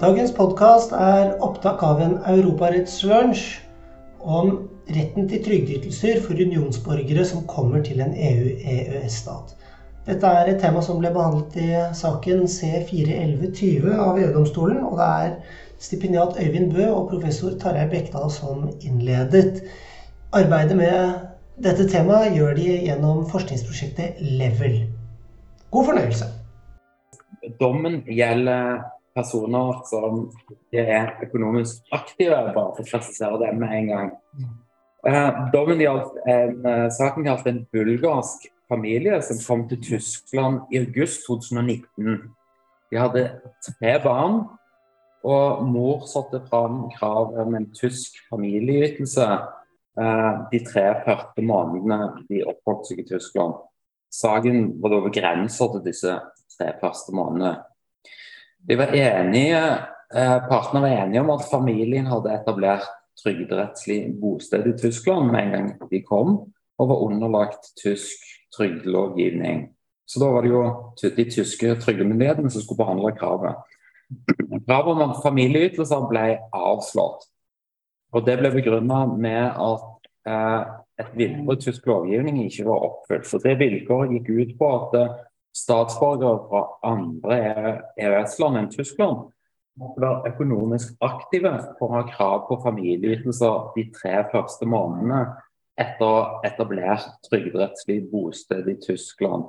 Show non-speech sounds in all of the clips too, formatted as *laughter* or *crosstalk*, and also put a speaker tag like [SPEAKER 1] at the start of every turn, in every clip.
[SPEAKER 1] Dagens podkast er opptak av en europarettslunsj om retten til trygdeytelser for unionsborgere som kommer til en EU-EØS-stat. Dette er et tema som ble behandlet i saken C41120 av EU-domstolen, og det er stipendiat Øyvind Bø og professor Tarjei Bekdal som innledet. Arbeidet med dette temaet gjør de gjennom forskningsprosjektet Level. God fornøyelse.
[SPEAKER 2] Dommen gjelder personer som ikke er økonomisk aktive, bare for å presisere det med en gang. Eh, dommen gjaldt en, eh, saken gjaldt en bulgarsk familie som kom til Tyskland i august 2019. De hadde tre barn, og mor satte fram krav om en tysk familieytelse eh, de tre første månedene de oppholdt seg i Tyskland. Saken var da begrenset til disse tre første månedene. De var enige, eh, Partene var enige om at familien hadde etablert trygderettslig bosted i Tyskland med en gang de kom, og var underlagt tysk trygdelovgivning. Så da var det jo de tyske trygdemyndighetene som skulle behandle kravet. Kravet om familieytelser ble avslått. Og Det ble begrunnet med at eh, et vilkår i tysk lovgivning ikke var oppfylt. Så Det vilkåret gikk ut på at eh, statsborgere fra andre EØS-land enn Tyskland måtte være økonomisk aktive for å ha krav på familieytelser de tre første månedene etter å etablert trygderettslig bosted i Tyskland.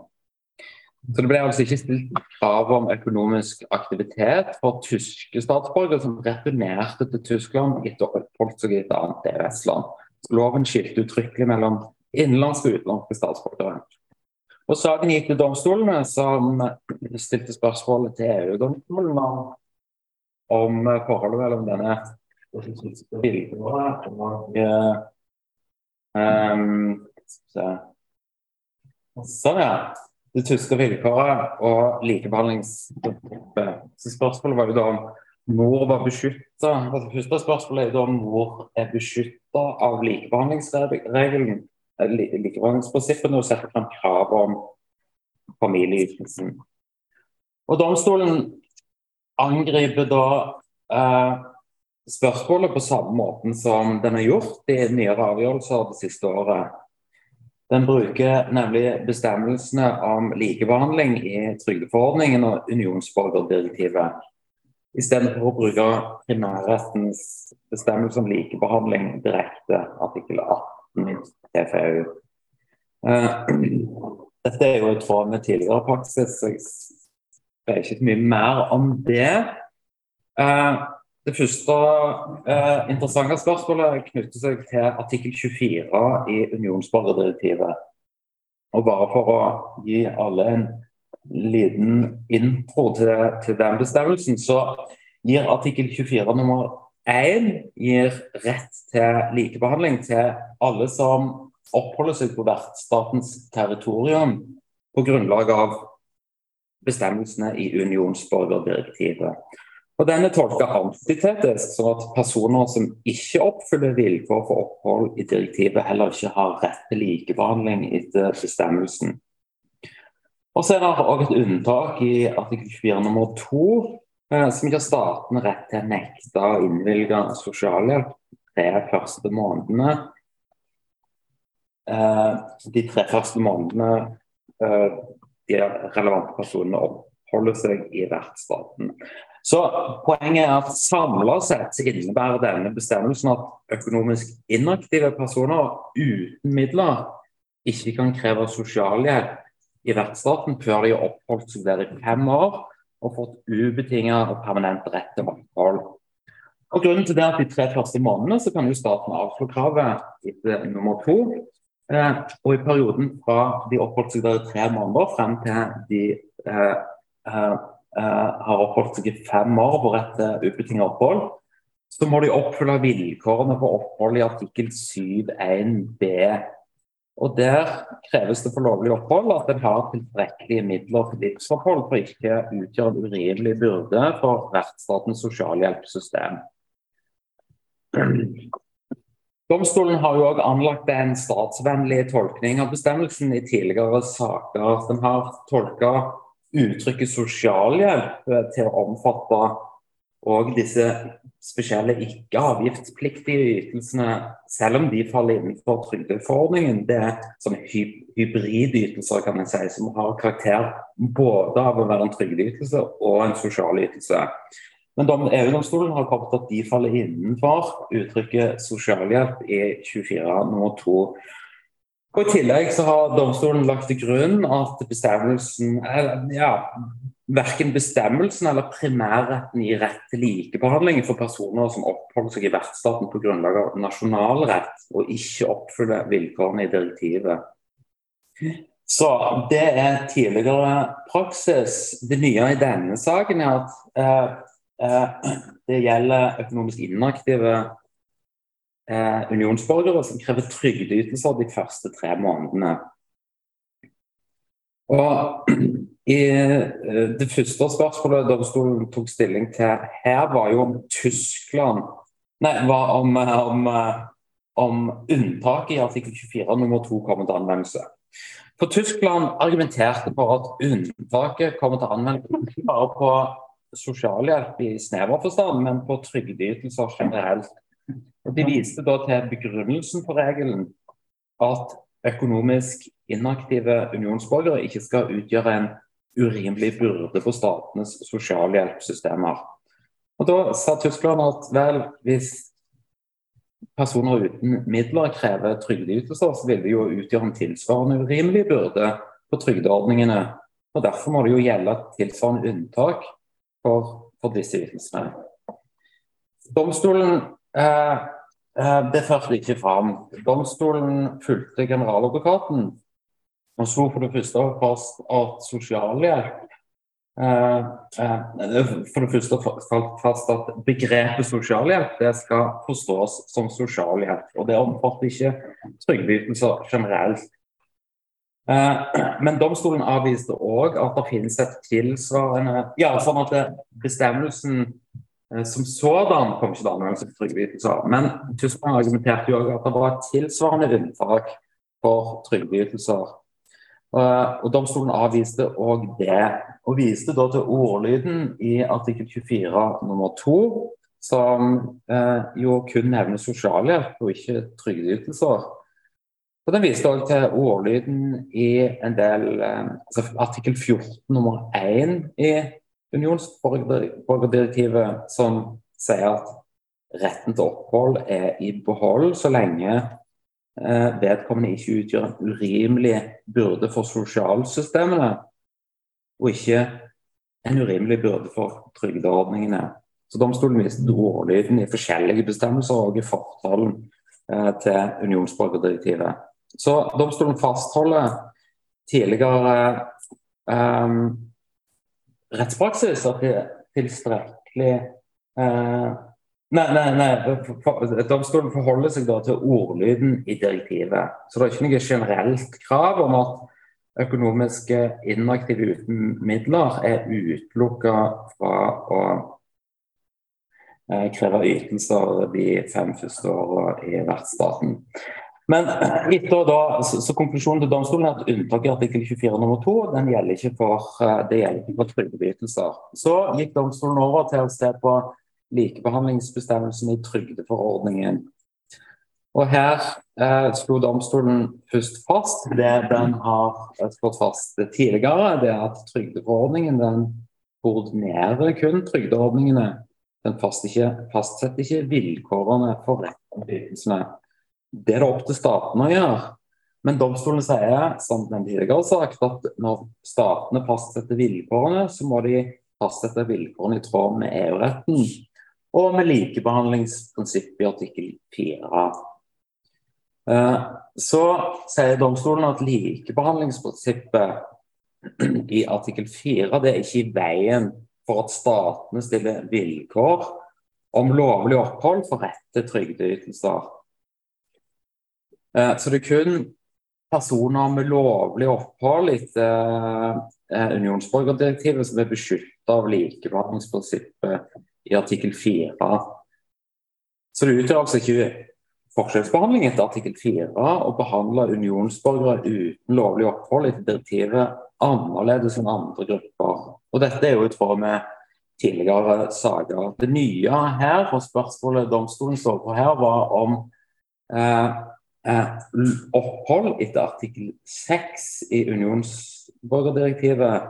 [SPEAKER 2] Så Det ble altså ikke stilt krav om økonomisk aktivitet for tyske statsborgere som returnerte til Tyskland etter å ha oppholdt seg i et annet EØS-land. Loven skilte uttrykkelig mellom innenlandske og utenlandske statsborgere. Og Saken gikk til domstolene, som stilte spørsmålet til EU-domstolen om forholdet mellom denne vilkåret og um, Sånn, ja. Det tyske vilkåret og likebehandlingsprinsippet. Spørsmålet var jo da om mor var beskytta. Altså, første spørsmålet er da om mor er beskytta av likebehandlingsregelen likebehandlingsprinsippene og setter frem krav om familieytelsen. Og Domstolen angriper da eh, spørsmålet på samme måten som den har gjort i nyere avgjørelser det siste året. Den bruker nemlig bestemmelsene om likebehandling i trygdeforordningen og unionsborgerdirektivet, istedenfor å bruke primærrettens bestemmelse om likebehandling direkte, artikkel 18 i Uh, *clears throat* dette er jo i tråd med tidligere praksis, så jeg sier ikke mye mer om det. Uh, det første uh, interessante spørsmålet knytter seg til artikkel 24 i unionsborgerdirektivet. Og bare for å gi alle en liten intro til, til den bestemmelsen, så gir artikkel 24 nummer 1 gir rett til likebehandling til alle som oppholder seg på vertsstatens territorium på grunnlag av bestemmelsene i unionsborgerdirektivet. Og Den er tolka antitetisk, sånn at personer som ikke oppfyller vilkår for opphold i direktivet, heller ikke har rett til likebehandling etter bestemmelsen. Og så er det òg et unntak i artikkel 4 nummer 2, eh, som gir staten rett til å nekte å innvilge sosialhjelp de første månedene. Eh, de tre første månedene eh, de relevante personene oppholder seg i vertsstaten. Så Poenget er at samla sett innebærer denne bestemmelsen at økonomisk inaktive personer uten midler ikke kan kreve sosialhjelp i vertsstaten før de har oppholdt seg der i fem år og fått ubetinget og permanent rett til opphold. Og Grunnen til det er at De tre første månedene så kan jo staten avslå kravet etter nummer to Eh, og i perioden fra de oppholdt seg der i tre måneder frem til de eh, eh, eh, har oppholdt seg i fem år på rett til ubetinget opphold, så må de oppfylle vilkårene for opphold i artikkel 7.1b. Og Der kreves det for lovlig opphold at en har tilstrekkelige midler til livsopphold for ikke å utgjøre en urimelig byrde for rettsstatens sosialhjelpssystem. Domstolen har jo også anlagt en statsvennlig tolkning av bestemmelsen i tidligere saker. Den har tolka uttrykket sosialhjelp til å omfatte og disse spesielle ikke-avgiftspliktige ytelsene, selv om de faller innenfor trygdeforordningen, det er sånne hy hybridytelser kan jeg si, som har karakter både av å være en trygdeytelse og en sosial ytelse. Men EU-domstolen har kommet til at de faller innenfor uttrykket sosialhjelp i 24 nummer 2. Og I tillegg så har domstolen lagt til grunn at bestemmelsen, ja, verken bestemmelsen eller primærretten gir rett til likebehandling for personer som oppholder seg i vertsstaten på grunnlag av nasjonal rett og ikke oppfyller vilkårene i direktivet. Så Det er tidligere praksis. Det nye i denne saken er at eh, eh, det gjelder økonomisk inaktive eh, unionsborgere som krever trygdeytelser de første tre månedene. Og i eh, Det første spørsmålet domstolen tok stilling til her, var jo om Tyskland Nei, var om, eh, om, eh, om unntaket i artikkel 24 nummer 2 kommer til anvendelse. For Tyskland argumenterte for at unntaket kommer til anvendelse ikke bare på sosialhjelp i snever forstand, men på trygdeytelser generelt. Og De viste da til begrunnelsen for regelen at økonomisk inaktive unionsborgere ikke skal utgjøre en urimelig byrde på statenes sosialhjelpssystemer. Og Da sa Tyskland at vel, hvis personer uten midler krever trygdeytelser, så vil det jo utgjøre en tilsvarende urimelig byrde på trygdeordningene. og Derfor må det jo gjelde et tilsvarende unntak for, for disse ytelsene. Domstolen eh, eh det førte ikke fram. Domstolen fulgte generaladvokaten og slo for det første fast at sosialhjelp eh, eh, For det første fast at begrepet sosialhjelp det skal forstås som sosialhjelp. og Det omfatter ikke trygdeytelser generelt. Eh, men domstolen avviste òg at det finnes et tilsvarende Ja, sånn at bestemmelsen som sådan kom ikke til anvendelse for trygdeytelser. Men Tyskland argumenterte jo òg at det var et tilsvarende unntak for trygdeytelser og Domstolen avviste òg det, og viste da til ordlyden i artikkel 24 nummer 2, som eh, jo kun nevner sosialhjelp og ikke trygdeytelser. Og Den viste òg til ordlyden i en del eh, altså artikkel 14 nummer 1 i unionsborgerdirektivet, som sier at retten til opphold er i behold så lenge vedkommende ikke utgjør en urimelig byrde for sosialsystemene, og ikke en urimelig byrde for trygdeordningene. Så Domstolen viste ordlyden i forskjellige bestemmelser og i fortalen eh, til unionsborgerdirektivet. Så domstolen fastholder tidligere eh, rettspraksis at det er tilstrekkelig eh, Nei, nei, nei. Domstolen forholder seg da til ordlyden i direktivet. Så det er ikke noe generelt krav om at økonomiske inaktive uten midler er utelukka fra å eh, kreve ytelser de fem første åra i vertsstaten. Men *clears throat* etter da, så, så, konklusjonen til domstolen er at unntaket i artikkel 24 nummer 2 den gjelder ikke for, eh, det gjelder for trygdeytelser. Så gikk domstolen over til å se på likebehandlingsbestemmelsen i trygdeforordningen. Og Her eh, slo domstolen først fast det den har slått fast tidligere, det er at trygdeforordningen den koordinerer kun trygdeordningene. Den fastsetter ikke vilkårene for rettsytelsene. Det er det opp til statene å gjøre. Men domstolen sier som den tidligere sagt, at når statene fastsetter vilkårene, så må de fastsette vilkårene i tråd med EU-retten og med likebehandlingsprinsippet i artikkel 4a. så sier domstolen at likebehandlingsprinsippet i artikkel 4 det er ikke i veien for at statene stiller vilkår om lovlig opphold for rett til trygdeytelser. Eh, så det er kun personer med lovlig opphold etter eh, unionsborgerdirektivet som er beskyttet av likebehandlingsprinsippet i artikkel 4. Så det utgjør altså ikke forskjellsbehandling etter artikkel 4 å behandle unionsborgere uten lovlig opphold etter direktivet annerledes enn andre grupper. Og Dette er jo i tråd med tidligere saker. Det nye her, og spørsmålet domstolen står på her, var om eh, eh, opphold etter artikkel 6 i unionsborgerdirektivet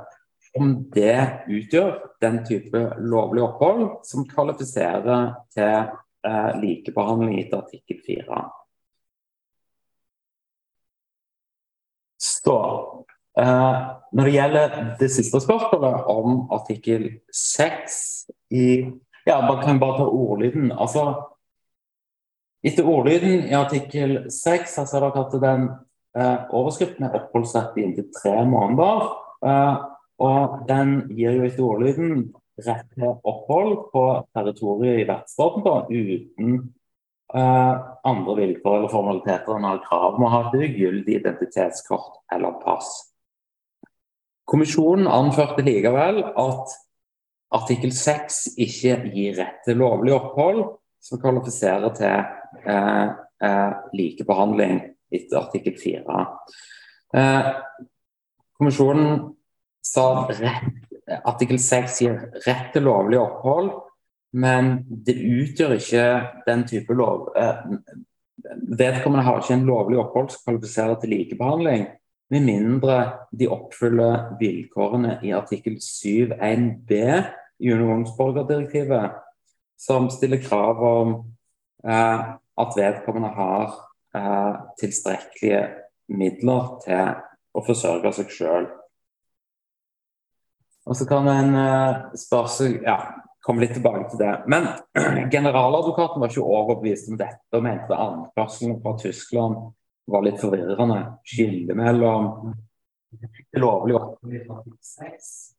[SPEAKER 2] om det utgjør den type lovlig opphold som kvalifiserer til eh, likebehandling etter artikkel 4. Så eh, Når det gjelder det siste spørsmålet om artikkel 6 i Ja, bare kan bare ta ordlyden. altså etter ordlyden i artikkel 6 så ser dere at den eh, overskriften er oppholdsrett i inntil tre måneder. Eh, og den gir jo etter ordlyden rett til opphold på territoriet i vertsstaten uten uh, andre vilkår eller formaliteter enn å ha krav om å ha et ugyldig identitetskort eller pass. Kommisjonen anførte likevel at artikkel 6 ikke gir rett til lovlig opphold som kvalifiserer til uh, uh, likebehandling etter artikkel 4. Eh, kommisjonen sa rett, artikkel 6 gir rett til lovlig opphold, men det utgjør ikke den type lov eh, Vedkommende har ikke en lovlig opphold som kvalifiserer til likebehandling, med mindre de oppfyller vilkårene i artikkel 7-1b i unionsborgerdirektivet som stiller krav om eh, at vedkommende har eh, tilstrekkelige midler til å forsørge seg sjøl. Og så kan en eh, spørre seg ja, komme litt tilbake til det. Men *clears throat* generaladvokaten var ikke overbevist om dette og mente anførselen fra Tyskland var litt forvirrende. Skille mellom lovlig opphold i 46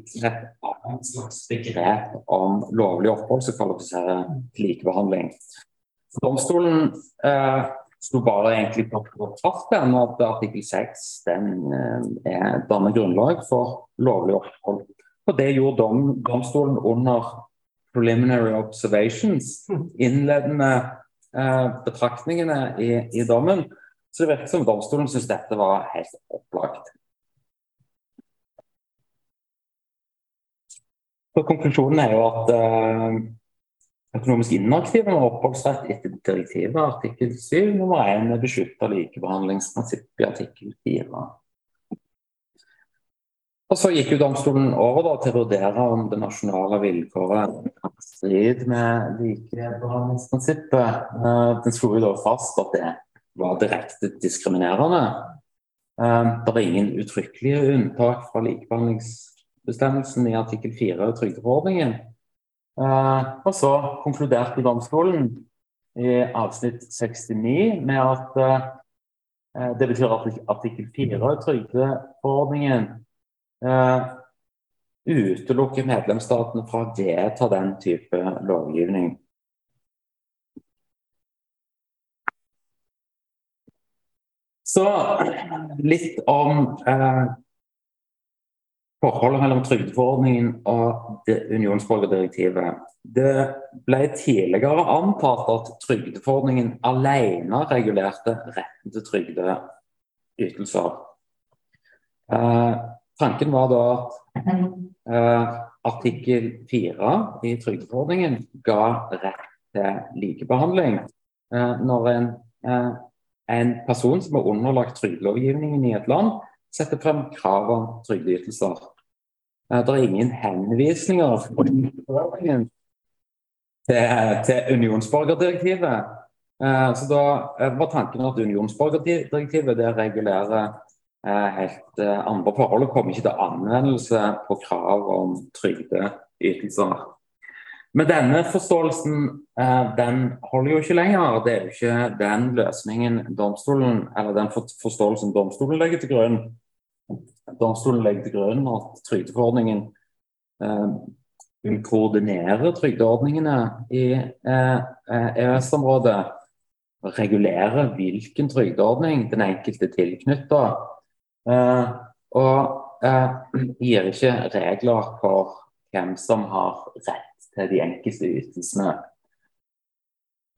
[SPEAKER 2] et slags begrep om lovlig opphold som kvalifiserer til likebehandling. Domstolen eh, sto bare egentlig på fast den at artikkel 6 den, er, danner grunnlag for lovlig opphold. Og Det gjorde dom, domstolen under preliminary observations, innledende eh, betraktningene i, i dommen. Så det virker som domstolen syntes dette var helt opplagt. Så Konklusjonen er jo at uh, økonomisk inaktive med oppholdsrett etter direktivet artikkel 7 nummer 1 er beskytta likebehandlingsprinsipp i artikkel 4. Og Så gikk jo domstolen over da, til å vurdere om det nasjonale vilkåret i strid med likebehandlingsprinsippet. Uh, den slo da fast at det var direkte diskriminerende. Uh, det var ingen uttrykkelige unntak fra likebehandlingsbestemmelsen i artikkel 4 av trygdeforordningen. Eh, og så konkluderte domstolen i avsnitt 69 med at eh, det betyr at artikkel 4 i trygdeforordningen eh, utelukker medlemsstatene fra å vedta den type lovgivning. Så litt om eh, forholdet mellom trygdeforordningen og unionsborgerdirektivet. Det ble tidligere antatt at trygdeforordningen alene regulerte retten til trygdeytelser. Eh, tanken var da at eh, artikkel 4 i trygdeforordningen ga rett til likebehandling. Eh, når en, eh, en person som er underlagt trygdelovgivningen i et land, setter frem krav om trygdeytelser. Eh, det er ingen henvisninger til, til unionsborgerdirektivet. Eh, så da eh, var tanken at unionsborgerdirektivet det regulerer helt andre forhold og kommer ikke til anvendelse på krav om trygdeytelser. Men denne forståelsen den holder jo ikke lenger. Det er jo ikke den løsningen domstolen, eller den forståelsen domstolen legger til grunn. Domstolen legger til grunn at trygdeforordningen eh, vil koordinere trygdeordningene i eh, EØS-området. Regulere hvilken trygdeordning den enkelte er tilknytta. og eh, gir ikke regler for hvem som har rett til de enkelte ytelsene.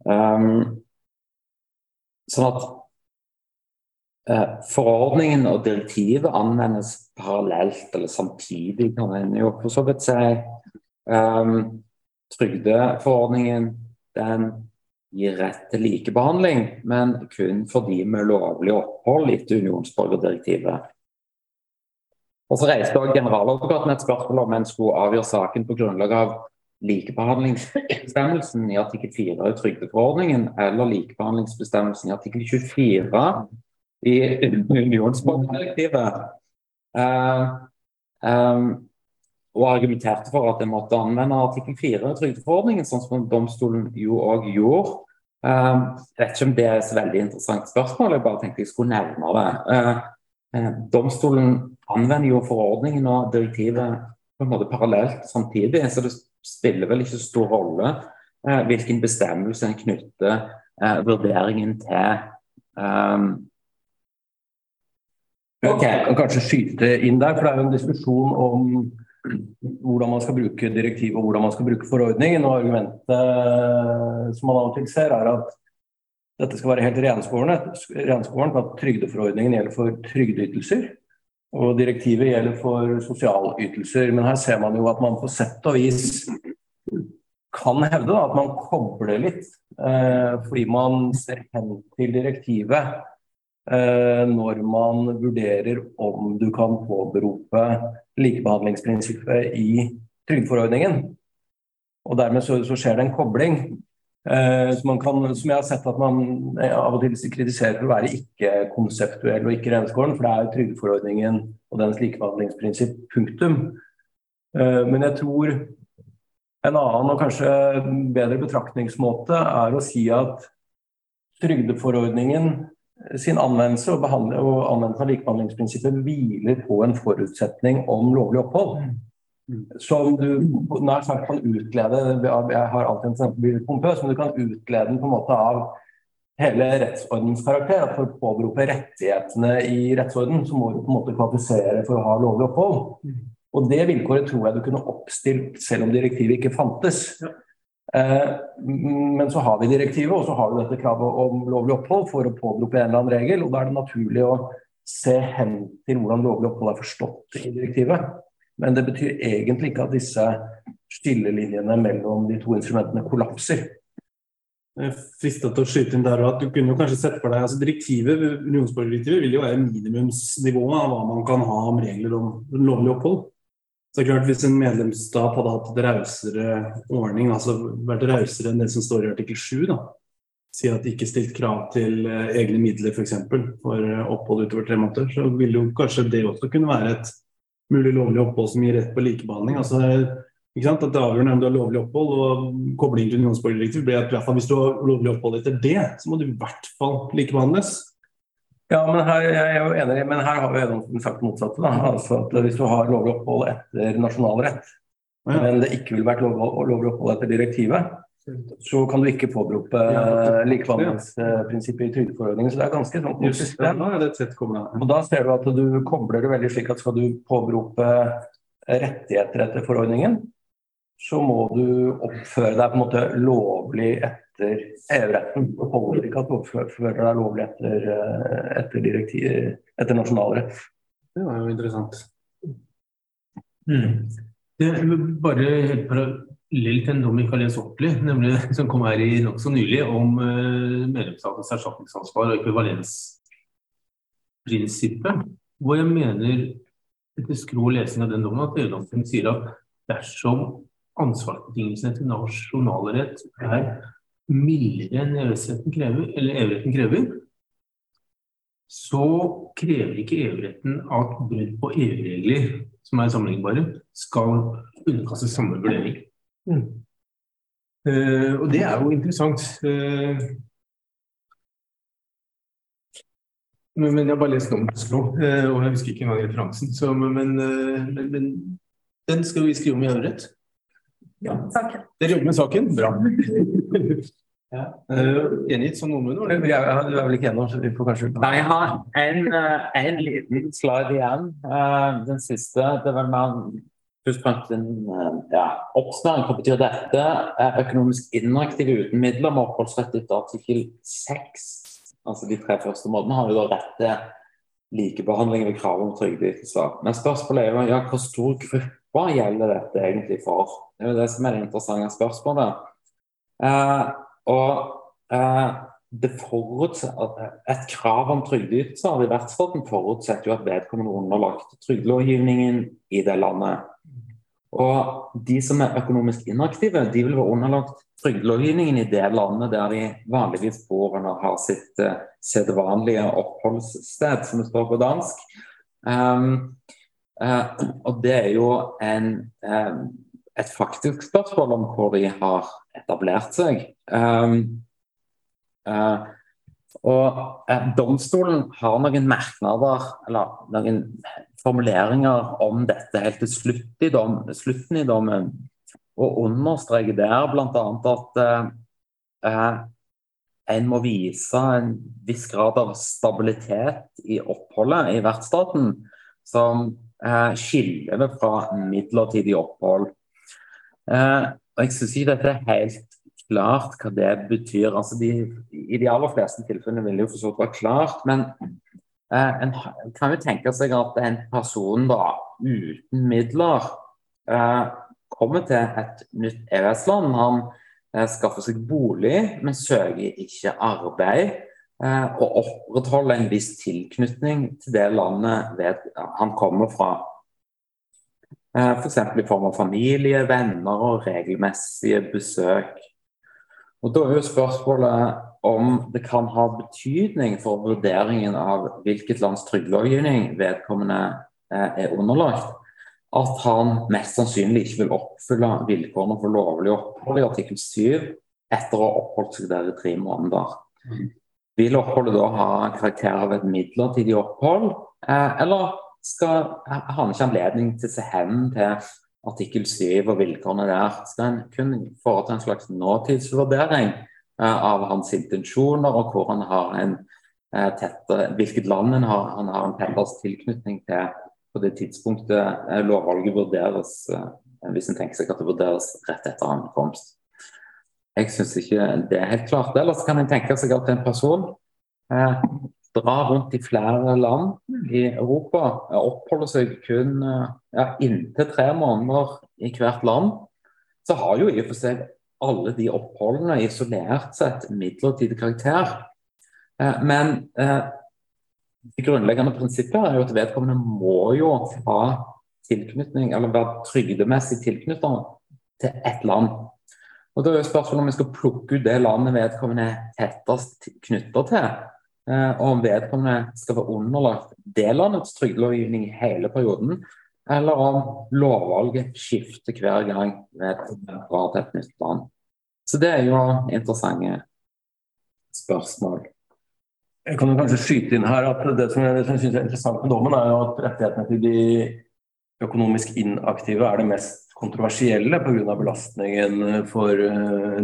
[SPEAKER 2] Um, sånn at uh, forordningen og direktivet anvendes parallelt eller samtidig, kan en jo for så vidt si. Um, trygdeforordningen den gir rett til likebehandling, men kun for de med lovlig opphold etter unionsborgerdirektivet. Og så reiste også Generaladvokaten et spørsmål om en skulle avgjøre saken på grunnlag av likebehandlingsbestemmelsen i artikkel 4 i trygdeforordningen eller likebehandlingsbestemmelsen i artikkel 24 i unionsborgerdirektivet. Uh, um, og argumenterte for at en måtte anvende artikkel 4 i trygdeforordningen, sånn som domstolen jo òg gjorde. Uh, jeg vet ikke om det er et veldig interessant spørsmål, jeg bare tenkte jeg skulle nevne det. Uh, domstolen anvender jo forordningen og direktivet på en måte parallelt samtidig, så det spiller vel ikke så stor rolle hvilken bestemmelse en knytter vurderingen til. Um,
[SPEAKER 3] Ok, Jeg kan kanskje skyte inn der, for det er jo en diskusjon om hvordan man skal bruke direktivet og hvordan man skal bruke forordningen. og Argumentet som man til ser, er at dette skal være helt renskårent, at trygdeforordningen gjelder for trygdeytelser. Og direktivet gjelder for sosialytelser. Men her ser man jo at man på sett og vis kan hevde da, at man kobler litt. Eh, fordi man ser hen til direktivet Eh, når man vurderer om du kan påberope likebehandlingsprinsippet i trygdeforordningen. Og dermed så, så skjer det en kobling som, kan, som, jeg har sett at man eh, av og til kritiserer for å være ikke-konseptuell og ikke renskåren, for det er jo trygdeforordningen og dens likebehandlingsprinsipp, punktum. Eh, men jeg tror en annen og kanskje bedre betraktningsmåte er å si at trygdeforordningen sin anvendelse og, og anvendelse av likebehandlingsprinsippet hviler på en forutsetning om lovlig opphold. Som du nær sagt kan utlede Jeg har alltid en tendens til pompøs, men du kan utlede den på en måte av hele rettsordens karakter. At for å påberope rettighetene i rettsorden, så må du på en måte kvalifisere for å ha lovlig opphold. Og det vilkåret tror jeg du kunne oppstilt selv om direktivet ikke fantes. Ja. Eh, men så har vi direktivet, og så har du dette kravet om lovlig opphold for å påberope en eller annen regel. og Da er det naturlig å se hen til hvordan lovlig opphold er forstått i direktivet. Men det betyr egentlig ikke at disse skillelinjene mellom de to instrumentene kollapser.
[SPEAKER 4] Frista til å skyte inn der at du kunne jo kanskje sett for deg, altså Direktivet unionsborgerdirektivet vil jo være minimumsnivået av hva man kan ha om regler om lovlig opphold. Så det er klart Hvis en medlemsstat hadde hatt et rausere ordning, altså vært rausere enn det som står i artikkel 7, da, si at de ikke stilt krav til uh, egne midler f.eks. For, for uh, opphold utover tre måneder, så ville jo kanskje det også kunne være et mulig lovlig opphold som gir rett på likebehandling. altså ikke sant? At det avgjørende om du har lovlig opphold og Koblingen til unionsborgerdirektivet blir at i hvert fall hvis du har lovlig opphold etter det, så må du i hvert fall likebehandles.
[SPEAKER 3] Ja, men her, jeg er jo enig, men her har vi jo sagt motsatte. Da. Altså at Hvis du har lovlig opphold etter nasjonalrett, ja. men det ikke vil vært lovlig opphold etter direktivet, så kan du ikke påberope ja, likebehandlingsprinsippet i trygdeforordningen. Så det er ganske sånn konsistent. Og da ser du at du kobler det veldig slik at skal du påberope rettigheter etter forordningen, så må du oppføre deg på en måte lovlig etter EU-retten. Det holder ikke at oppfører deg lovlig etter, etter, etter, nasjonal nasjonalrett.
[SPEAKER 4] Det var jo interessant. Mm. Det bare helt parallelt til en dom i Kalens Oppli, nemlig *laughs* som kom her i nokså nylig, om uh, medlemsstatens erstatningsansvar og ekvivalensprinsippet. Hvor jeg mener, etter skrå lesing av den dommen, at EU-domstolen sier at dersom ansvarsbetingelsene til nasjonal rett er mildere enn EØS-retten krever, EU-retten krever, så krever ikke EU-retten at brudd på EU-regler som er sammenlignbare, skal underkastes samme vurdering. Mm. Uh, og det er jo interessant. Uh, men, men, jeg har bare lest om Oslo, uh, og jeg husker ikke engang referansen. Så, men, men, men, den skal vi skrive om i EU-rett.
[SPEAKER 5] Ja, saken.
[SPEAKER 4] Dere jobber med saken? Bra. *laughs* ja. Gjengitt som noenlunde?
[SPEAKER 3] Du er vel ikke enig, så vi får kanskje
[SPEAKER 2] Nei, jeg har en, en liten slide igjen. Den siste. Det var mer først en ja, oppsparing. Hva betyr dette? Er Økonomisk inaktive uten midler med oppholdsrett etter artikkel 6. Altså de tre første måtene har jo da rett til likebehandling ved krav om trygdeytelser. Men spørsmålet er jo ja, hvor stor gruppe gjelder dette egentlig for? Det er jo det som er det interessante spørsmålet. Eh, og eh, det Et krav om trygdeytelser i vertsstaten forutsetter jo at vedkommende er underlagt trygdelovgivningen i det landet. Og de som er økonomisk inaktive, de vil være underlagt trygdelovgivningen i det landet der de vanligvis bor eller har sitt uh, sedvanlige oppholdssted, som det står på dansk. Um, uh, og det er jo en, um, et faktisk spørsmål om hvor de har etablert seg. Um, uh, og Domstolen har noen merknader, eller noen formuleringer om dette helt til slutt i dom, slutten i dommen og understreker der bl.a. at eh, en må vise en viss grad av stabilitet i oppholdet i vertsstaten, som eh, skiller det fra midlertidig opphold. Eh, og Jeg syns ikke dette er helt klart hva det betyr. Altså de, I de aller fleste tilfellene vil det jo for så vidt være klart, men eh, en kan jo tenke seg at en person da uten midler eh, kommer til et nytt EØS-land. Han eh, skaffer seg bolig, men søker ikke arbeid. Eh, og opprettholder en viss tilknytning til det landet ved, han kommer fra. Eh, F.eks. i form av familie, venner og regelmessige besøk. Og Da er jo spørsmålet om det kan ha betydning for vurderingen av hvilket lands trygdelovgivning vedkommende eh, er underlagt at han mest sannsynlig ikke vil oppfylle vilkårene for lovlig opphold i artikkel 7 etter å ha oppholdt seg der i tre måneder. Vil oppholdet da ha karakter av et midlertidig opphold, eh, eller skal, har han ikke anledning til å se hen til artikkel 7 og vilkårene der? Skal en kun foreta en slags nåtidsvurdering eh, av hans intensjoner og hvor han har en eh, tette, hvilket land han har, han har en tettest tilknytning til på det tidspunktet eh, lovvalget vurderes, hvis en tenker seg at det vurderes rett etter ankomst. Jeg syns ikke det er helt klart. Ellers kan en tenke seg at en person eh, drar rundt i flere land i Europa, oppholder seg kun eh, ja, inntil tre måneder i hvert land, så har jo i og for seg alle de oppholdene isolert sett midlertidig karakter. Eh, men eh, det grunnleggende prinsippet er jo at vedkommende må jo ha tilknytning, eller være trygdemessig tilknyttet til ett land. Og Da er jo spørsmålet om vi skal plukke ut det landet vedkommende er tettest knytta til. Eh, og om vedkommende skal være underlagt det landets trygdelovgivning i hele perioden, eller om lovvalget skifter hver gang vedkommende drar til et nytt land. Så det er jo interessante spørsmål.
[SPEAKER 3] Jeg kan jo kanskje skyte inn her at Det som jeg, jeg synes er interessant med dommen, er jo at rettighetene til de økonomisk inaktive er det mest kontroversielle pga. belastningen for uh,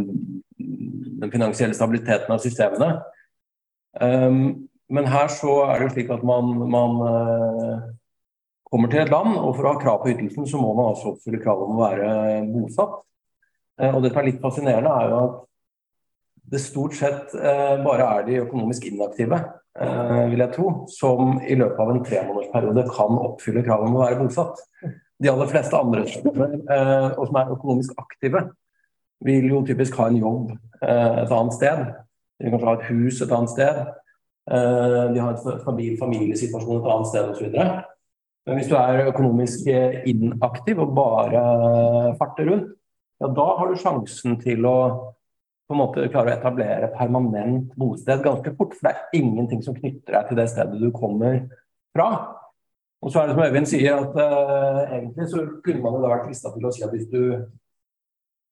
[SPEAKER 3] den finansielle stabiliteten av systemene. Um, men her så er det jo slik at man, man uh, kommer til et land, og for å ha krav på ytelsen, så må man altså oppfylle kravet om å være bosatt. Uh, og det som er litt fascinerende, er jo at det stort sett eh, bare er de økonomisk inaktive, eh, vil jeg tro, som i løpet av en tremånedersperiode kan oppfylle kravet om å være bosatt. De aller fleste andre eh, og som er økonomisk aktive, vil jo typisk ha en jobb eh, et annet sted. De kan kanskje ha et hus et annet sted. Eh, de har en stabil familiesituasjon et annet sted osv. Men hvis du er økonomisk eh, inaktiv og bare farter rundt, ja, da har du sjansen til å på en måte klare å etablere permanent bosted ganske fort. For det er ingenting som knytter deg til det stedet du kommer fra. Og så er det som Øyvind sier, at uh, egentlig så kunne man jo da vært frista til å si at hvis du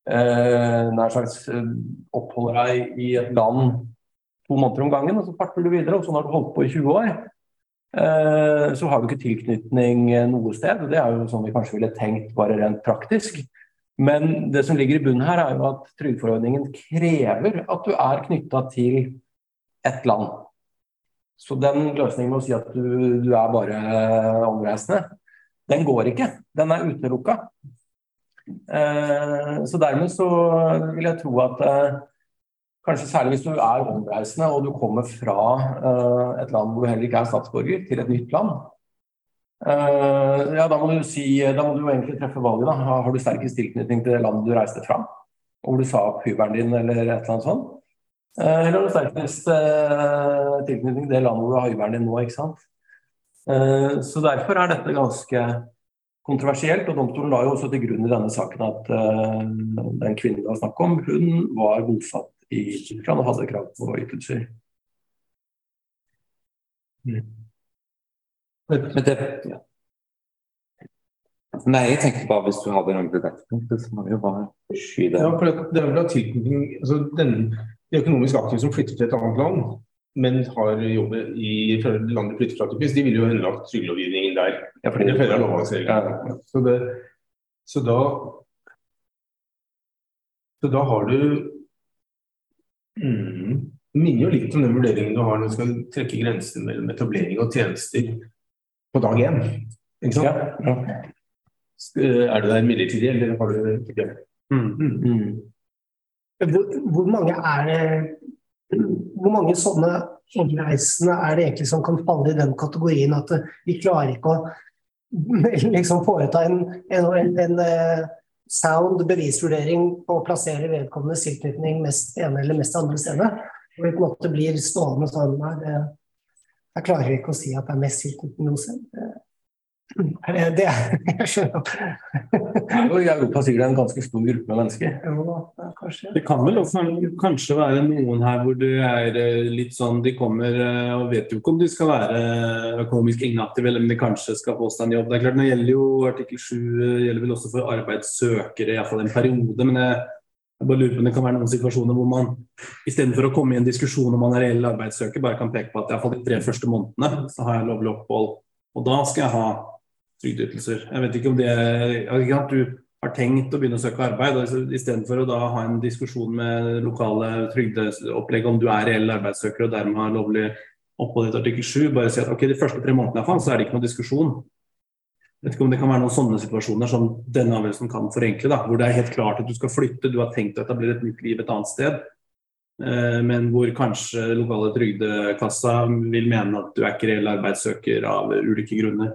[SPEAKER 3] uh, nær sagt uh, oppholder deg i et land to måneder om gangen, og så farter du videre, og sånn har du holdt på i 20 år, uh, så har du ikke tilknytning noe sted. Det er jo sånn vi kanskje ville tenkt bare rent praktisk. Men det som ligger i bunnen her, er jo at trygdeforordningen krever at du er knytta til ett land. Så den løsningen med å si at du, du er bare omreisende, den går ikke. Den er utelukka. Eh, så dermed så vil jeg tro at eh, kanskje særlig hvis du er omreisende og du kommer fra uh, et land hvor du heller ikke er statsborger, til et nytt land. Ja, da må du si, da må du jo egentlig treffe valget. da. Har du sterkest tilknytning til det landet du reiste fra? Hvor du sa opp hybelen din eller et eller annet sånt? Eller har du sterkest tilknytning til det landet hvor du har hybelen din nå, ikke sant? så derfor er dette ganske kontroversielt. Og domstolen la jo også til grunn i denne saken at den kvinnen det var snakk om, hun var bosatt i Tyskland og hadde krav på ytelser.
[SPEAKER 2] Mm. Men det ja. Nei, jeg tenkte bare hvis du hadde noe til dette punktet, så må vi jo bare skyde.
[SPEAKER 6] Ja, for det er vel tilknytning altså den, De økonomisk aktive som flytter til et annet land, men har jobber i landet de flytter fra de vil jo underlagt trygdelovgivningen der.
[SPEAKER 3] Ja, fordi
[SPEAKER 6] det følger. Ja. Så, det, så da så da har du Mm. Minner jo litt om den vurderingen du har når du skal trekke grensen mellom etablering og tjenester på dag én. Ikke sant? Ja, ja. Eh, er du der midlertidig, eller har du ikke det? Mm. Mm.
[SPEAKER 1] Hvor, hvor, mange er det Hvor mange sånne omreisende er det egentlig som kan falle i den kategorien at vi klarer ikke å *laughs* liksom foreta en, en, en, en eh, sound bevisvurdering på å plassere vedkommende tilknytning mest ene eller mest andre stedet. Og vi på en måte blir stående sånn her Jeg klarer ikke å si at det er mest tilknytning noe sted. Er det det? *laughs* Jeg skjønner.
[SPEAKER 3] I Europa sier det en ganske stor gruppe med mennesker.
[SPEAKER 1] Jo, kanskje.
[SPEAKER 4] Det kan vel også kanskje være noen her hvor det er eh, litt sånn De kommer eh, og vet jo ikke om de skal være økonomisk inaktive, eller om de kanskje skal få seg en jobb. Det er klart, Nå gjelder jo artikkel 7 eh, gjelder vel også for arbeidssøkere, iallfall en periode. men jeg jeg bare lurer på om det kan være noen situasjoner hvor man istedenfor å komme i en diskusjon om man er reell arbeidssøker, bare kan peke på at iallfall de tre første månedene så har jeg lovlig opphold. Og da skal jeg ha trygdeytelser. Jeg vet ikke om det ikke du har tenkt å begynne å søke arbeid, og istedenfor å da ha en diskusjon med lokale trygdeopplegg om du er reell arbeidssøker og dermed har lovlig opphold etter artikkel 7, bare si at ok, de første tre månedene er fant, så er det ikke noen diskusjon. Jeg vet ikke om det kan være noen sånne situasjoner som denne avgjørelsen kan forenkle, da, hvor det er helt klart at du skal flytte, du har tenkt å etablere et nytt liv et annet sted, eh, men hvor kanskje lokale trygdekassa vil mene at du er ikke reell arbeidssøker av ulike grunner.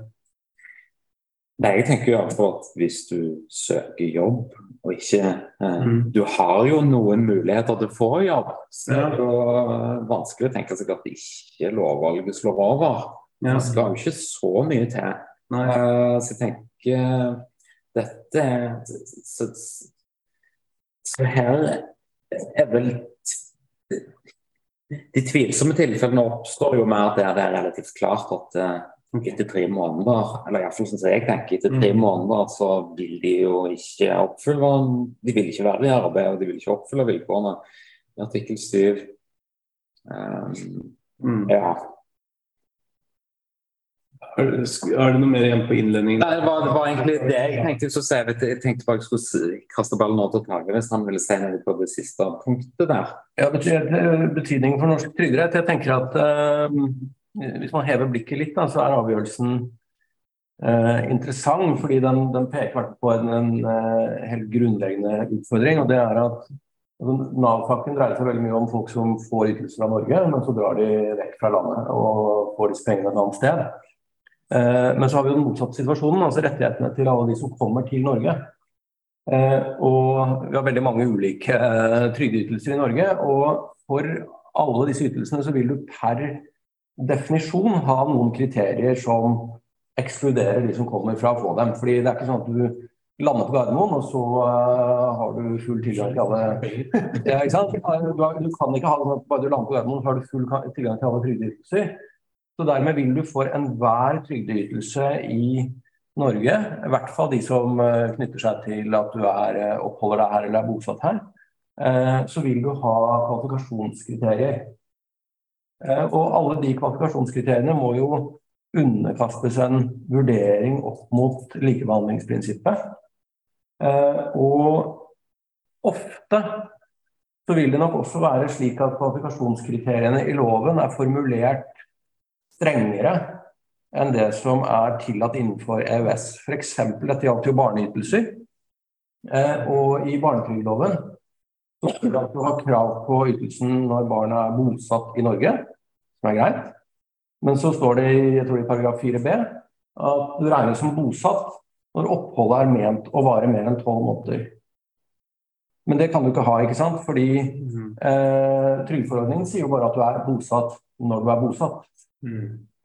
[SPEAKER 2] Nei, jeg tenker jo at hvis du søker jobb og ikke eh, mm. Du har jo noen muligheter til å få jobb. Så ja. det er eh, vanskelig å tenke seg at ikke lovvalget slår over. Ja. Det skal jo ikke så mye til. Uh, så jeg tenker dette så, så her er vel De tvilsomme tilfellene oppstår jo mer der det er relativt klart at uh, etter tre måneder, eller iallfall sånn som jeg tenker, etter tre mm. måneder så vil de jo ikke oppfylle De vil ikke være i arbeid, og de vil ikke oppfylle vilkårene i artikkel 7. Um, mm. Ja.
[SPEAKER 4] Er det noe mer igjen på innledningen?
[SPEAKER 2] Nei, det var, det var egentlig det jeg tenkte så si. Jeg tenkte bare jeg skulle kaste ballen over til Tage hvis han ville si noe på det siste punktet der.
[SPEAKER 3] Ja, Betydningen for norsk trygderett. Jeg tenker at uh, hvis man hever blikket litt, da, så er avgjørelsen eh, interessant. Fordi den, den peker på en, en, en, helt grunnleggende utfordring. og det er at altså, Nav-pakken dreier seg veldig mye om folk som får ytelser av Norge, men så drar de vekk fra landet og får disse pengene et annet sted. Eh, men så har vi den motsatte situasjonen, altså rettighetene til alle de som kommer til Norge. Eh, og vi har veldig mange ulike eh, trygdeytelser i Norge. Og for alle disse ytelsene så vil du per definisjon ha noen kriterier som ekskluderer de som kommer fra å få dem. Fordi det er ikke sånn at du lander på Gardermoen, og så uh, har du full tilgang til alle *laughs* ja, ikke sant? Du, har, du, kan ikke ha sånn at bare du lander på Gardermoen, så har du full tilgang til alle trygdeytelser. Så dermed vil du for enhver trygdeytelse i Norge, i hvert fall de som uh, knytter seg til at du er, uh, oppholder deg her eller er bosatt her, så vil du ha kvalifikasjonskriterier. Eh, og alle de kvalifikasjonskriteriene må jo underkastes en vurdering opp mot likebehandlingsprinsippet. Eh, og ofte så vil det nok også være slik at kvalifikasjonskriteriene i loven er formulert strengere enn det som er tillatt innenfor EØS. F.eks. dette gjaldt jo barneytelser. Eh, og i barnetrygdloven så at du har krav på ytelsen når barnet er bosatt i Norge, som er greit. Men så står det i jeg tror det er paragraf 4b at du regnes som bosatt når oppholdet er ment å vare mer enn tolv måneder. Men det kan du ikke ha, ikke sant? fordi eh, trygdeforordningen sier jo bare at du er bosatt når du er bosatt.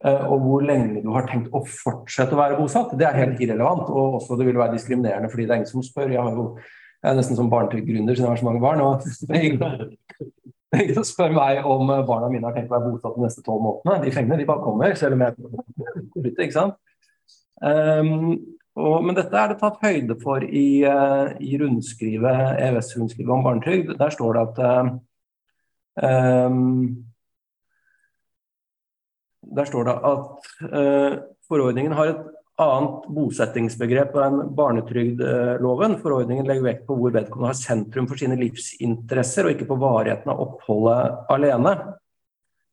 [SPEAKER 3] Eh, og hvor lenge du har tenkt å fortsette å være bosatt, det er helt irrelevant. Og også det vil være diskriminerende fordi det er ingen som spør. Jeg, har jo, jeg er nesten som barnetrygdgründer siden jeg har så mange barn. og *laughs* *laughs* som spør meg om barna mine har tenkt å være bosatt de neste tolv månedene. De pengene de bare kommer, selv om jeg *laughs* ikke sant? Um, og, men dette er det tatt høyde for i, uh, i rundskrivet, EØS-rundskrivet om barnetrygd. Der står det at uh, um, Der står det at uh, forordningen har et annet bosettingsbegrep enn barnetrygdloven. Forordningen legger vekt på hvor vedkommende har sentrum for sine livsinteresser, og ikke på varigheten av oppholdet alene.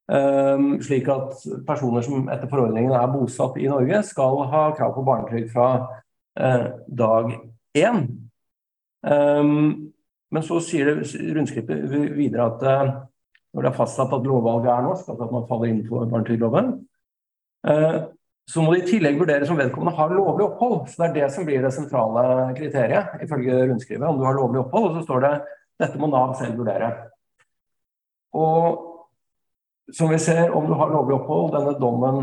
[SPEAKER 3] Um, slik at personer som etter forordningen er bosatt i Norge, skal ha krav på barnetrygd fra uh, dag én. Um, men så sier det rundskrivet videre at uh, når det er fastsatt at lovvalget er norsk, altså at man faller innenfor barnetrygdloven, uh, så må det i tillegg vurderes om vedkommende har lovlig opphold. Så Det er det som blir det sentrale kriteriet, ifølge rundskrivet. Om du har lovlig opphold, og så står det dette må Nav selv vurdere. Og som vi ser, om du har lovlig opphold, denne dommen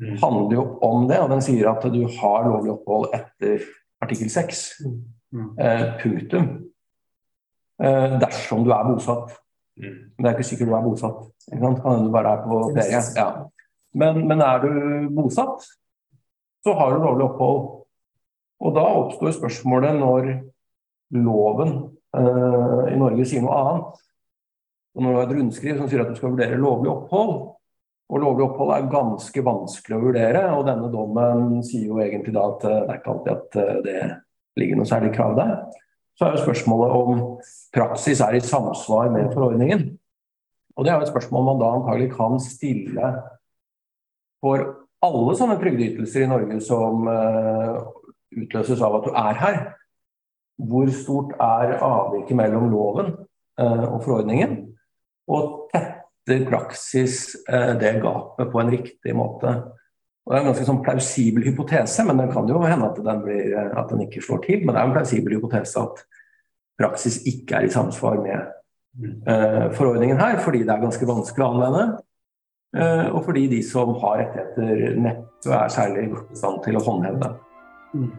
[SPEAKER 3] mm. handler jo om det. Og den sier at du har lovlig opphold etter artikkel 6. Mm. Eh, punktum. Eh, dersom du er bosatt. Mm. Men det er ikke sikkert du er bosatt. Kan hende du bare er på ferie. Ja. Men, men, er du bosatt, så har du lovlig opphold. Og da oppstår spørsmålet når loven eh, i Norge sier noe annet. Og når du har et rundskriv som sier at du skal vurdere lovlig opphold, og lovlig opphold er ganske vanskelig å vurdere, og denne dommen sier jo egentlig da at eh, det er ikke alltid at eh, det ligger noe særlig krav der, så er jo spørsmålet om praksis er i samsvar med forordningen. Og det er jo et spørsmål man da antagelig kan stille for alle sånne trygdeytelser i Norge som uh, utløses av at du er her. Hvor stort er avviket mellom loven uh, og forordningen? og tetter praksis eh, det gapet på en riktig måte. Og Det er en ganske sånn plausibel hypotese, men det kan jo hende at den, blir, eh, at den ikke slår til. Men det er en plausibel hypotese at praksis ikke er i samsvar med forordningen her, fordi det er ganske vanskelig å anvende. Uh, og fordi de som har rettigheter, neppe er særlig i stand til å håndheve det. Mm.